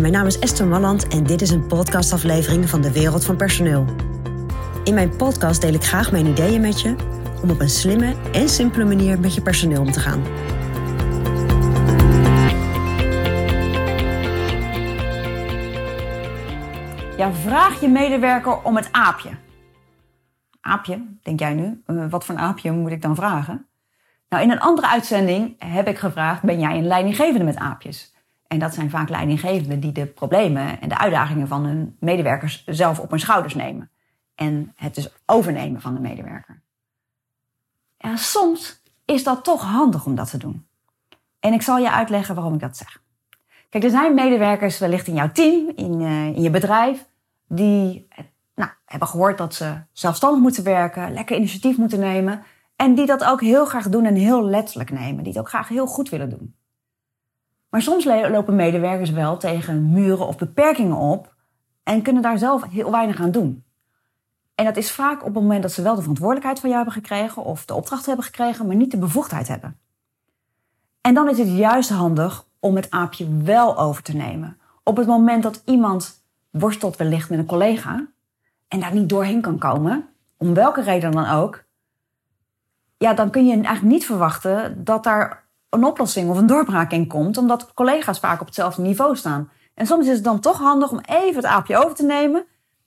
Mijn naam is Esther Malland en dit is een podcastaflevering van de Wereld van Personeel. In mijn podcast deel ik graag mijn ideeën met je om op een slimme en simpele manier met je personeel om te gaan. Ja, vraag je medewerker om het aapje. Aapje, denk jij nu? Uh, wat voor een aapje moet ik dan vragen? Nou, in een andere uitzending heb ik gevraagd: ben jij een leidinggevende met aapjes? En dat zijn vaak leidinggevenden die de problemen en de uitdagingen van hun medewerkers zelf op hun schouders nemen. En het dus overnemen van de medewerker. Ja, soms is dat toch handig om dat te doen. En ik zal je uitleggen waarom ik dat zeg. Kijk, er zijn medewerkers wellicht in jouw team, in, uh, in je bedrijf, die nou, hebben gehoord dat ze zelfstandig moeten werken, lekker initiatief moeten nemen. En die dat ook heel graag doen en heel letterlijk nemen. Die het ook graag heel goed willen doen. Maar soms lopen medewerkers wel tegen muren of beperkingen op en kunnen daar zelf heel weinig aan doen. En dat is vaak op het moment dat ze wel de verantwoordelijkheid van jou hebben gekregen of de opdracht hebben gekregen, maar niet de bevoegdheid hebben. En dan is het juist handig om het aapje wel over te nemen. Op het moment dat iemand worstelt wellicht met een collega en daar niet doorheen kan komen, om welke reden dan ook, ja, dan kun je eigenlijk niet verwachten dat daar een oplossing of een doorbraak in komt, omdat collega's vaak op hetzelfde niveau staan. En soms is het dan toch handig om even het aapje over te nemen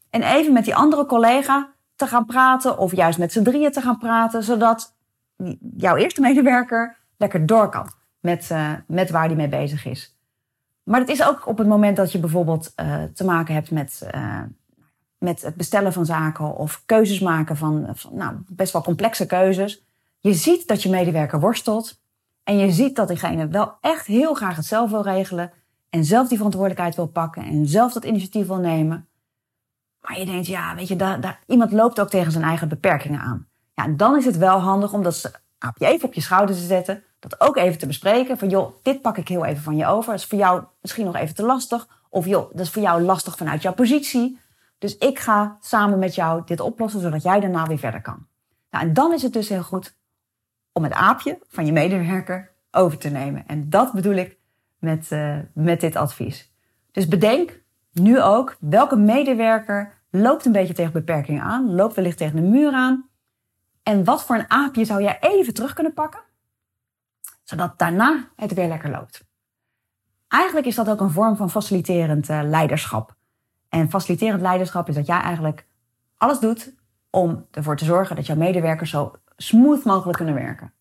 en even met die andere collega te gaan praten, of juist met z'n drieën te gaan praten, zodat jouw eerste medewerker lekker door kan met, uh, met waar die mee bezig is. Maar het is ook op het moment dat je bijvoorbeeld uh, te maken hebt met, uh, met het bestellen van zaken of keuzes maken van, van nou, best wel complexe keuzes. Je ziet dat je medewerker worstelt en je ziet dat diegene wel echt heel graag het zelf wil regelen en zelf die verantwoordelijkheid wil pakken en zelf dat initiatief wil nemen. Maar je denkt, ja, weet je, daar, daar, iemand loopt ook tegen zijn eigen beperkingen aan. Ja, dan is het wel handig om dat aapje even op je schouder te zetten. Dat ook even te bespreken. Van joh, dit pak ik heel even van je over. Dat is voor jou misschien nog even te lastig. Of joh, dat is voor jou lastig vanuit jouw positie. Dus ik ga samen met jou dit oplossen, zodat jij daarna weer verder kan. Nou, en dan is het dus heel goed om het aapje van je medewerker over te nemen. En dat bedoel ik met, uh, met dit advies. Dus bedenk nu ook welke medewerker loopt een beetje tegen beperkingen aan, loopt wellicht tegen de muur aan. En wat voor een aapje zou jij even terug kunnen pakken, zodat daarna het weer lekker loopt. Eigenlijk is dat ook een vorm van faciliterend uh, leiderschap. En faciliterend leiderschap is dat jij eigenlijk alles doet om ervoor te zorgen dat jouw medewerkers zo smooth mogelijk kunnen werken.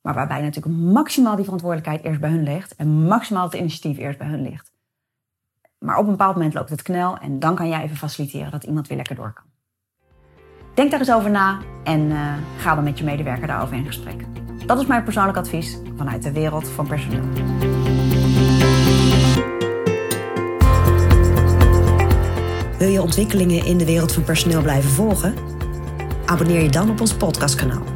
Maar waarbij natuurlijk maximaal die verantwoordelijkheid eerst bij hun ligt en maximaal het initiatief eerst bij hun ligt. Maar op een bepaald moment loopt het knel en dan kan jij even faciliteren dat iemand weer lekker door kan. Denk daar eens over na en uh, ga dan met je medewerker daarover in gesprek. Dat is mijn persoonlijk advies vanuit de wereld van personeel. Wil je ontwikkelingen in de wereld van personeel blijven volgen? Abonneer je dan op ons podcastkanaal.